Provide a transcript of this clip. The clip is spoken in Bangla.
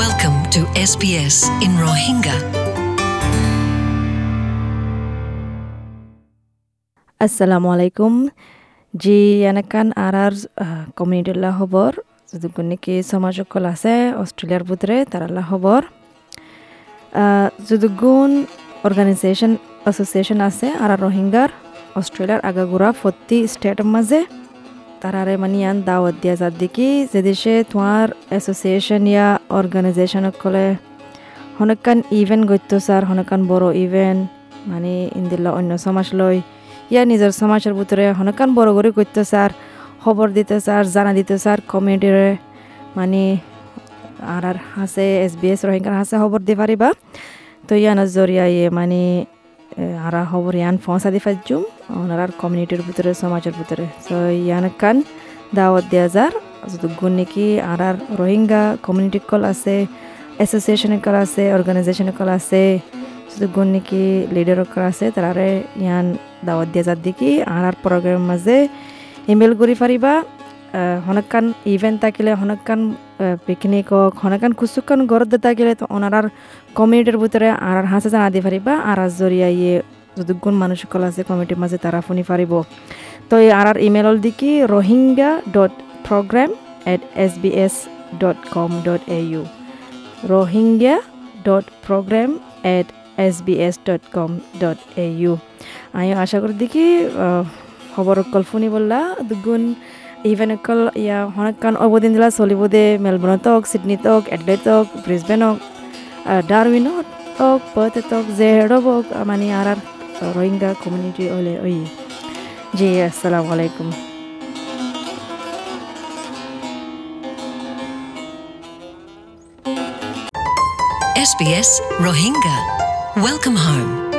Welcome to SBS in Rohingya. আসসালামু আলাইকুম জি এনাকান আর আর কমিউনিটিলা খবর নাকি সমাজ সকল আছে অস্ট্রেলিয়ার ভিতরে তারালা খবর যদুগুন অর্গানাইজেশন অ্যাসোসিয়েশন আছে আর রোহিঙ্গার অস্ট্রেলিয়ার আগাগোড়া প্রতি স্টেটের মাঝে তারারে মানে ইয়ান দাওয়াত দিয়া যার দেখি যে দেশে তোমার অ্যাসোসিয়েশন ইয়া অর্গানাইজেশন সকলে হনকান ইভেন্ট গত্য স্যার হনকান বড় ইভেন্ট মানে ইন্দিল্লা অন্য সমাজ লয় ইয়া নিজের সমাজের ভিতরে হনকান বড় করে করতে স্যার খবর দিতে স্যার জানা দিতে স্যার কমিউনিটিরে মানে আর আর হাসে এস বি এস রোহিঙ্গার হাসে খবর দি পারিবা তো ইয়ানোর জরিয়া ইয়ে মানে আর খবর ইয়ান ফসা দি ফাজুম ওনার কমিউনিটির ভিতরে, সমাজের ভিতরে। তো ইয়ান কান দাওয়াত দেওয়া যার যতগুণ নাকি আর আর রোহিঙ্গা কমিউনিটি কল আছে এসোসিয়েশন কল আছে অর্গানাইজেশন কল আছে যতগুণ নাকি লিডার কল আছে, তারারে ইয়ান দাওয়াত দিয়া যার দেখি আর প্রোগ্রামের মাঝে ইমেল করি পারিবা হনকান ইভেন্ট থাকিলে, হনকান পিকনিক হোক হনকান কুচুকান ঘরত থাকিলে তো ওনার কমিউনিটির ভিতরে আর হাসে জানা দি পারিবা আর জরিয়া ইয়ে যতগুণ মানুষ সকল আছে কমিটির মাঝে তারা শুনি পারিব তো এই আর ইমেল দিকি Rohingya dot program at S B S dot com dot A U Rohingya dot program at S B S dot com dot A U আমি আশা করি দেখি খবর অকল শুনি বললা দুগুণ ইভেন অকল ইয়া হনকান অবদিন দিলা চলিব দে মেলবোর্নত হওক চিডনিত হওক এডলেট হওক ব্রিসবেন হওক ডারউইনত হওক পথেত হওক জেহেড হওক মানে আর আর রোহিঙ্গা কমিউনিটি হলে ওই জি আসসালামু আলাইকুম SBS Rohingya. Welcome home.